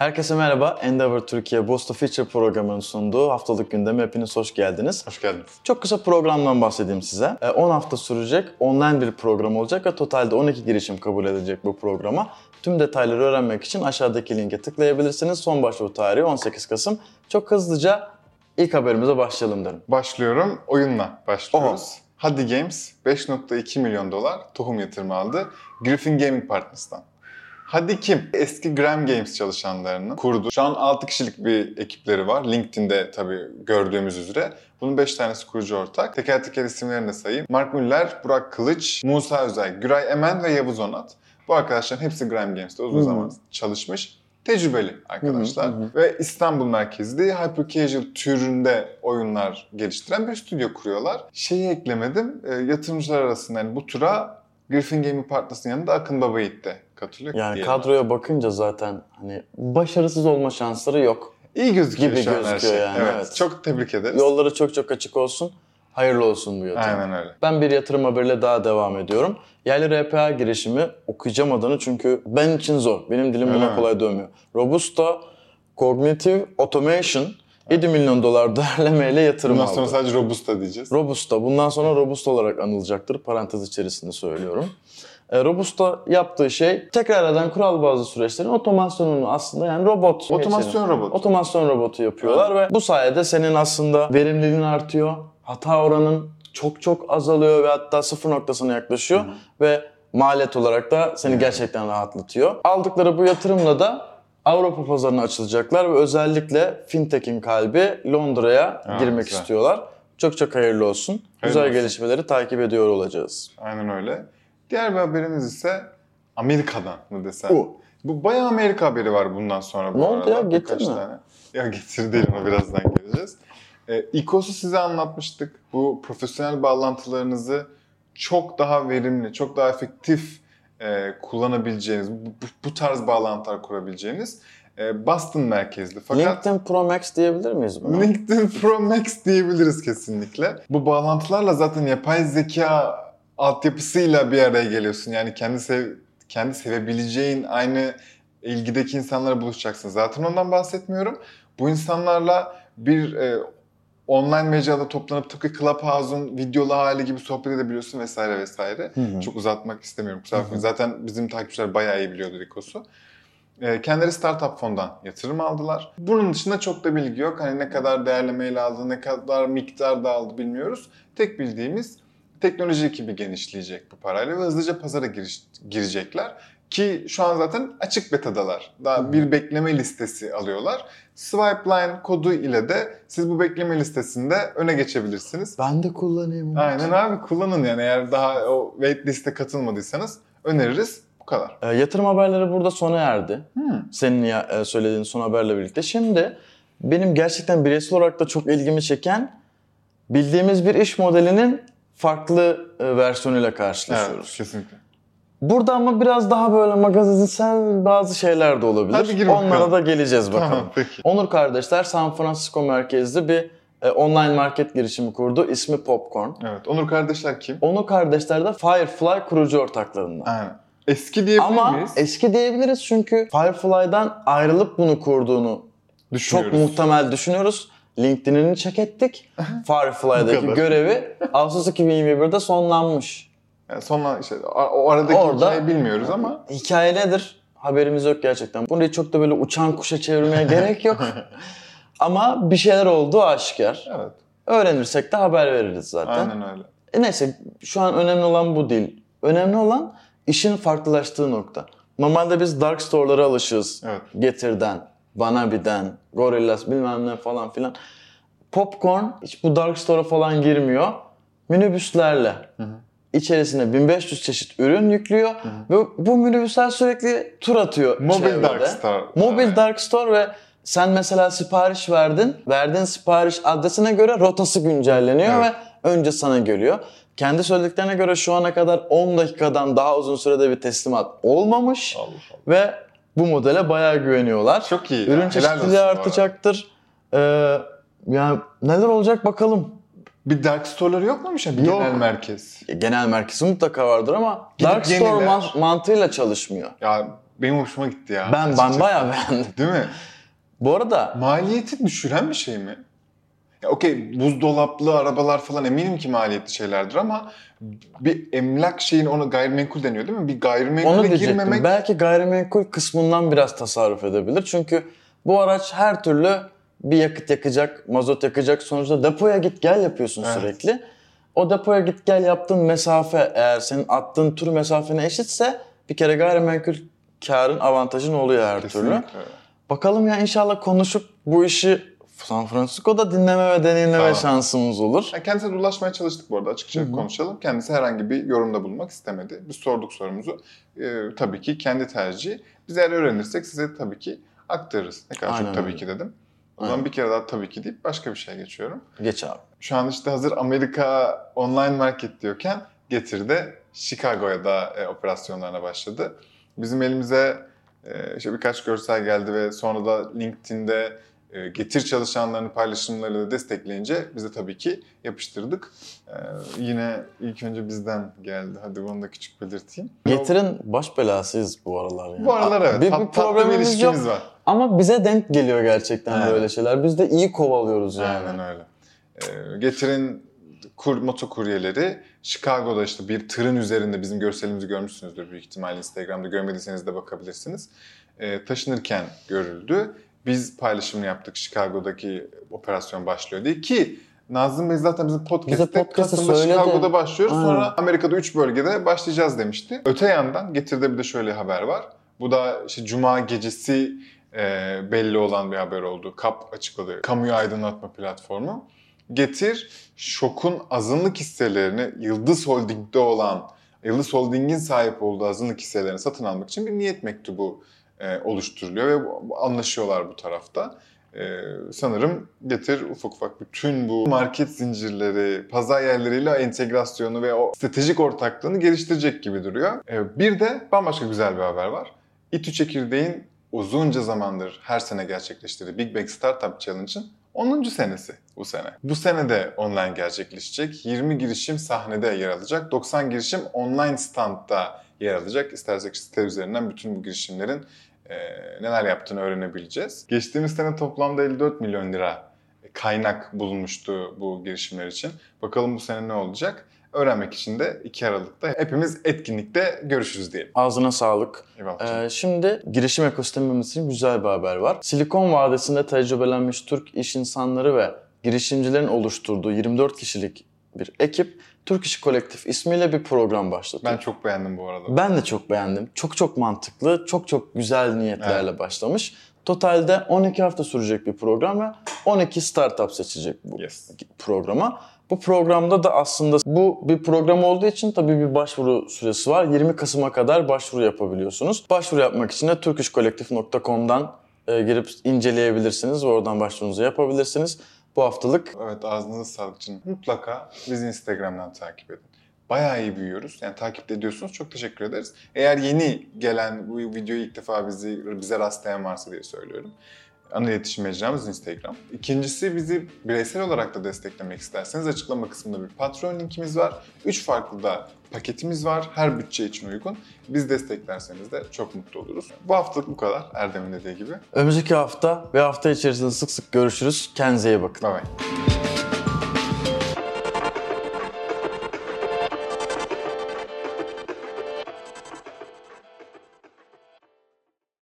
Herkese merhaba. Endeavor Türkiye Bosta Feature programının sunduğu haftalık gündeme hepiniz hoş geldiniz. Hoş geldiniz. Çok kısa programdan bahsedeyim size. Ee, 10 hafta sürecek online bir program olacak ve totalde 12 girişim kabul edilecek bu programa. Tüm detayları öğrenmek için aşağıdaki linke tıklayabilirsiniz. Son başvuru tarihi 18 Kasım. Çok hızlıca ilk haberimize başlayalım derim. Başlıyorum. Oyunla başlıyoruz. Hadi Games 5.2 milyon dolar tohum yatırımı aldı Griffin Gaming Partners'tan. Hadi kim? Eski Gram Games çalışanlarını kurdu. Şu an 6 kişilik bir ekipleri var. LinkedIn'de tabii gördüğümüz üzere. Bunun 5 tanesi kurucu ortak. Teker teker isimlerini de sayayım. Mark Müller, Burak Kılıç, Musa Özel, Güray Emen ve Yavuz Onat. Bu arkadaşların hepsi Gram Games'te uzun zaman çalışmış. Tecrübeli arkadaşlar. Hı hı hı. Ve İstanbul merkezli hyper casual türünde oyunlar geliştiren bir stüdyo kuruyorlar. Şeyi eklemedim. e, yatırımcılar arasında yani bu tura Griffin Gaming Partners'ın yanında Akın Baba Yiğit de katılıyor. Yani diyelim. kadroya bakınca zaten hani başarısız olma şansları yok. İyi gözüküyor gibi şu an her gözüküyor şey. yani, Evet, evet. Çok tebrik ederiz. Yolları çok çok açık olsun. Hayırlı olsun bu yatırım. Aynen öyle. Ben bir yatırım haberiyle daha devam ediyorum. Yerli RPA girişimi okuyacağım adını çünkü benim için zor. Benim dilim buna kolay dönmüyor. Robusta Cognitive Automation 7 milyon dolar değerlemeyle yatırım Bundan aldı. sonra sadece Robusta diyeceğiz. Robusta. Bundan sonra Robusta olarak anılacaktır. Parantez içerisinde söylüyorum. E, Robusta yaptığı şey tekrar eden kural bazı süreçlerin otomasyonunu aslında yani robot. Otomasyon robotu. Otomasyon robotu yapıyorlar ve bu sayede senin aslında verimliliğin artıyor. Hata oranın çok çok azalıyor ve hatta sıfır noktasına yaklaşıyor ve maliyet olarak da seni gerçekten rahatlatıyor. Aldıkları bu yatırımla da Avrupa pazarına açılacaklar ve özellikle fintech'in kalbi Londra'ya Ha, girmek güzel. istiyorlar. Çok çok hayırlı olsun. Güzel olsun. gelişmeleri takip ediyor olacağız. Aynen öyle. Diğer bir haberimiz ise Amerika'dan mı desem. O. Bu bayağı Amerika haberi var bundan sonra bu Ne oldu ya? Getir mi? Tane. Ya getir değil ama birazdan geleceğiz. Ee, İKOS'u size anlatmıştık. Bu profesyonel bağlantılarınızı çok daha verimli, çok daha efektif e, kullanabileceğiniz, bu, bu, tarz bağlantılar kurabileceğiniz e, Boston merkezli. Fakat LinkedIn Pro Max diyebilir miyiz buna? LinkedIn Pro Max diyebiliriz kesinlikle. Bu bağlantılarla zaten yapay zeka altyapısıyla bir araya geliyorsun. Yani kendi sev kendi sevebileceğin aynı ilgideki insanlara buluşacaksın. Zaten ondan bahsetmiyorum. Bu insanlarla bir e, online mecrada toplanıp tıpkı Clubhouse'un videolu hali gibi sohbet edebiliyorsun vesaire vesaire. Hı hı. Çok uzatmak istemiyorum. Kusura bakmayın. Zaten bizim takipçiler bayağı iyi biliyordu Rikos'u. E, kendileri startup fondan yatırım aldılar. Bunun dışında çok da bilgi yok. Hani ne kadar değerlemeyle aldı, ne kadar miktarda aldı bilmiyoruz. Tek bildiğimiz teknoloji ekibi genişleyecek bu parayla ve hızlıca pazara giriş, girecekler. Ki şu an zaten açık betadalar. Daha bir bekleme listesi alıyorlar. Swipeline kodu ile de siz bu bekleme listesinde öne geçebilirsiniz. Ben de kullanayım. Aynen abi kullanın yani eğer daha o wait liste katılmadıysanız öneririz. Bu kadar. E, yatırım haberleri burada sona erdi. Hmm. Senin ya, e, söylediğin son haberle birlikte. Şimdi benim gerçekten bireysel olarak da çok ilgimi çeken bildiğimiz bir iş modelinin farklı e, versiyonuyla karşılaşıyoruz. Evet kesinlikle. Burada ama biraz daha böyle magazinsel bazı şeyler de olabilir. Hadi gir bakalım. Onlara da geleceğiz bakalım. Tamam peki. Onur kardeşler San Francisco merkezli bir e, online market girişimi kurdu. İsmi Popcorn. Evet. Onur kardeşler kim? Onur kardeşler de Firefly kurucu ortaklarından. Aynen. Eski diyebilir Ama miyiz? eski diyebiliriz çünkü Firefly'dan ayrılıp bunu kurduğunu çok muhtemel düşünüyoruz. LinkedIn'ini check ettik. Firefly'daki görevi Ağustos 2021'de sonlanmış. Yani sonra işte o aradaki Orada- hikayeyi bilmiyoruz ama Hikaye nedir? Haberimiz yok gerçekten. Bunu çok da böyle uçan kuşa çevirmeye gerek yok. Ama bir şeyler olduğu aşikar. evet. Öğrenirsek de haber veririz zaten. Aynen öyle. E neyse şu an önemli olan bu değil. Önemli olan işin farklılaştığı nokta. Normalde biz dark store'lara alışığız. Evet. Getir'den, Vanabi'den, Gorillaz bilmem ne falan filan. Popcorn hiç bu dark store'a falan girmiyor. Minibüslerle içerisine 1500 çeşit ürün yüklüyor ve bu minibüsler sürekli tur atıyor Mobil çevrede. Dark Store. Mobil Evet. Dark Store ve sen mesela sipariş verdin. Verdiğin sipariş adresine göre rotası güncelleniyor Evet. ve önce sana geliyor. Kendi söylediklerine göre şu ana kadar 10 dakikadan daha uzun sürede bir teslimat olmamış Allah Allah. ve bu modele bayağı güveniyorlar. Çok iyi. Ürün çeşitliliği artacaktır. Ee, yani neler olacak bakalım. Bir dark store'ları yok muymuş ya? Bir Yok. genel merkez. Genel merkezi mutlaka vardır ama Gidip Dark Store yeniler. man- mantığıyla çalışmıyor. Ya benim hoşuma gitti ya. Ben ben açıkçası. bayağı beğendim. Değil mi? Bu arada Maliyeti düşüren bir şey mi? Ya okey buzdolaplı arabalar falan eminim ki maliyetli şeylerdir ama bir emlak şeyin onu gayrimenkul deniyor değil mi? Bir onu gayrimenkule diyecektim. girmemek Belki gayrimenkul kısmından biraz tasarruf edebilir. Çünkü bu araç her türlü bir yakıt yakacak, mazot yakacak. Sonuçta depoya git gel yapıyorsun Evet. sürekli. O depoya git gel yaptığın mesafe eğer senin attığın tur mesafene eşitse bir kere gayrimenkul karın avantajın oluyor her türlü. Kesinlikle. Bakalım ya inşallah konuşup bu işi San Francisco'da dinleme ve deneyimleme Tamam. şansımız olur. Yani kendisine ulaşmaya çalıştık bu arada açıkça Hı hı. konuşalım. Kendisi herhangi bir yorumda bulunmak istemedi. Biz sorduk sorumuzu. Ee, tabii ki kendi tercihi. Biz eğer öğrenirsek size tabii ki aktarırız. Ne kadar Aynen çok tabii öyle. ki dedim. O zaman bir kere daha tabii ki deyip başka bir şeye geçiyorum. Geç abi. Şu an işte hazır Amerika online market diyorken Getir'de Chicago'ya da e, operasyonlarına başladı. Bizim elimize e, işte birkaç görsel geldi ve sonra da LinkedIn'de Getir çalışanlarının paylaşımlarını destekleyince biz de tabii ki yapıştırdık. E, yine ilk önce bizden geldi. Hadi bunu da küçük belirteyim. Getirin baş belasıyız bu aralar. Yani. Bu aralar evet. Bir, bir tat- problemimiz yok. var. Ama bize denk geliyor gerçekten Aynen. böyle şeyler. Biz de iyi kovalıyoruz yani. Aynen öyle. Ee, Getir'in kur, motokuryeleri Chicago'da işte bir tırın üzerinde bizim görselimizi görmüşsünüzdür büyük ihtimalle Instagram'da görmediyseniz de bakabilirsiniz. Ee, taşınırken görüldü. Biz paylaşımını yaptık Chicago'daki operasyon başlıyor diye ki Nazım Bey zaten bizim podcast'te podcast'te Kasım'da söyledi. Chicago'da başlıyoruz. Aynen. Sonra Amerika'da 3 bölgede başlayacağız demişti. Öte yandan Getir'de bir de şöyle haber var. Bu da işte Cuma gecesi e, belli olan bir haber oldu. KAP açıkladı. Kamuyu aydınlatma platformu. Getir, Şok'un azınlık hisselerini Yıldız Holding'de olan, Yıldız Holding'in sahip olduğu azınlık hisselerini satın almak için bir niyet mektubu e, oluşturuluyor ve anlaşıyorlar bu tarafta. E, sanırım Getir ufak ufak bütün bu market zincirleri, pazar yerleriyle entegrasyonu ve o stratejik ortaklığını geliştirecek gibi duruyor. E, bir de bambaşka güzel bir haber var. İTÜ Çekirdeğin uzunca zamandır her sene gerçekleştirdiği Big Bang Startup Challenge'ın 10. senesi bu sene. Bu sene de online gerçekleşecek. 20 girişim sahnede yer alacak. 90 girişim online standda yer alacak. İstersek site üzerinden bütün bu girişimlerin e, neler yaptığını öğrenebileceğiz. Geçtiğimiz sene toplamda 54 milyon lira kaynak bulunmuştu bu girişimler için. Bakalım bu sene ne olacak? Öğrenmek için de 2 Aralık'ta hepimiz etkinlikte görüşürüz diyelim. Ağzına sağlık. Eyvallah. Ee, şimdi girişim ekosistemimiz için güzel bir haber var. Silikon Vadisi'nde tecrübelenmiş Türk iş insanları ve girişimcilerin oluşturduğu 24 kişilik bir ekip Türk İş Kolektif ismiyle bir program başlatıyor. ben çok beğendim bu arada. Ben de çok beğendim. Çok çok mantıklı, çok çok güzel niyetlerle başlamış. Totalde 12 hafta sürecek bir program ve 12 startup seçecek bu Yes. programa. Bu programda da aslında bu bir program olduğu için tabii bir başvuru süresi var. 20 Kasım'a kadar başvuru yapabiliyorsunuz. Başvuru yapmak için de turkishkolektif.com'dan e, girip inceleyebilirsiniz ve oradan başvurunuzu yapabilirsiniz. Bu haftalık Evet ağzınıza sağlık canım. Mutlaka bizi Instagram'dan takip edin. Bayağı iyi büyüyoruz. Yani takip ediyorsunuz. Çok teşekkür ederiz. Eğer yeni gelen bu videoyu ilk defa bizi bize rastlayan varsa diye söylüyorum. Ana iletişim mecramız Instagram. İkincisi bizi bireysel olarak da desteklemek isterseniz açıklama kısmında bir Patreon linkimiz var. Üç farklı da paketimiz var. Her bütçe için uygun. Biz desteklerseniz de çok mutlu oluruz. Bu haftalık bu kadar. Erdem'in dediği gibi. önümüzdeki hafta ve hafta içerisinde sık sık görüşürüz. Kendinize iyi bakın. Bay bay.